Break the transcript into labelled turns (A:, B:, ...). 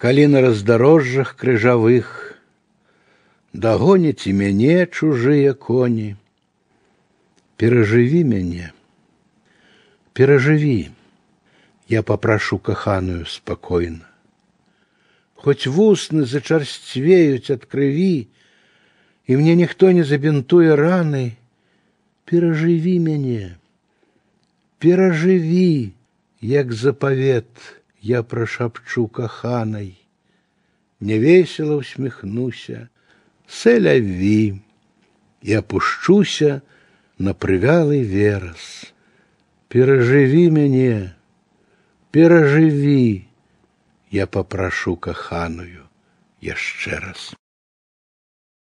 A: калі на раздарожжах крыжавых дагоняць і мяне чужыя коні. Перажыві мяне, перажыві, я папрашу каханую спакойна. Хоць вусны зачарсцвеюць ад крыві, і мне ніхто не забінтуе раны, перажыві мяне, перажыві, як запавет я прашапчу каханай. Невесела усміхнуся, селяві, і опушчуся на прывялы верас. Перажыві мяне, перажыві, я папрашу каханую яшчэ раз.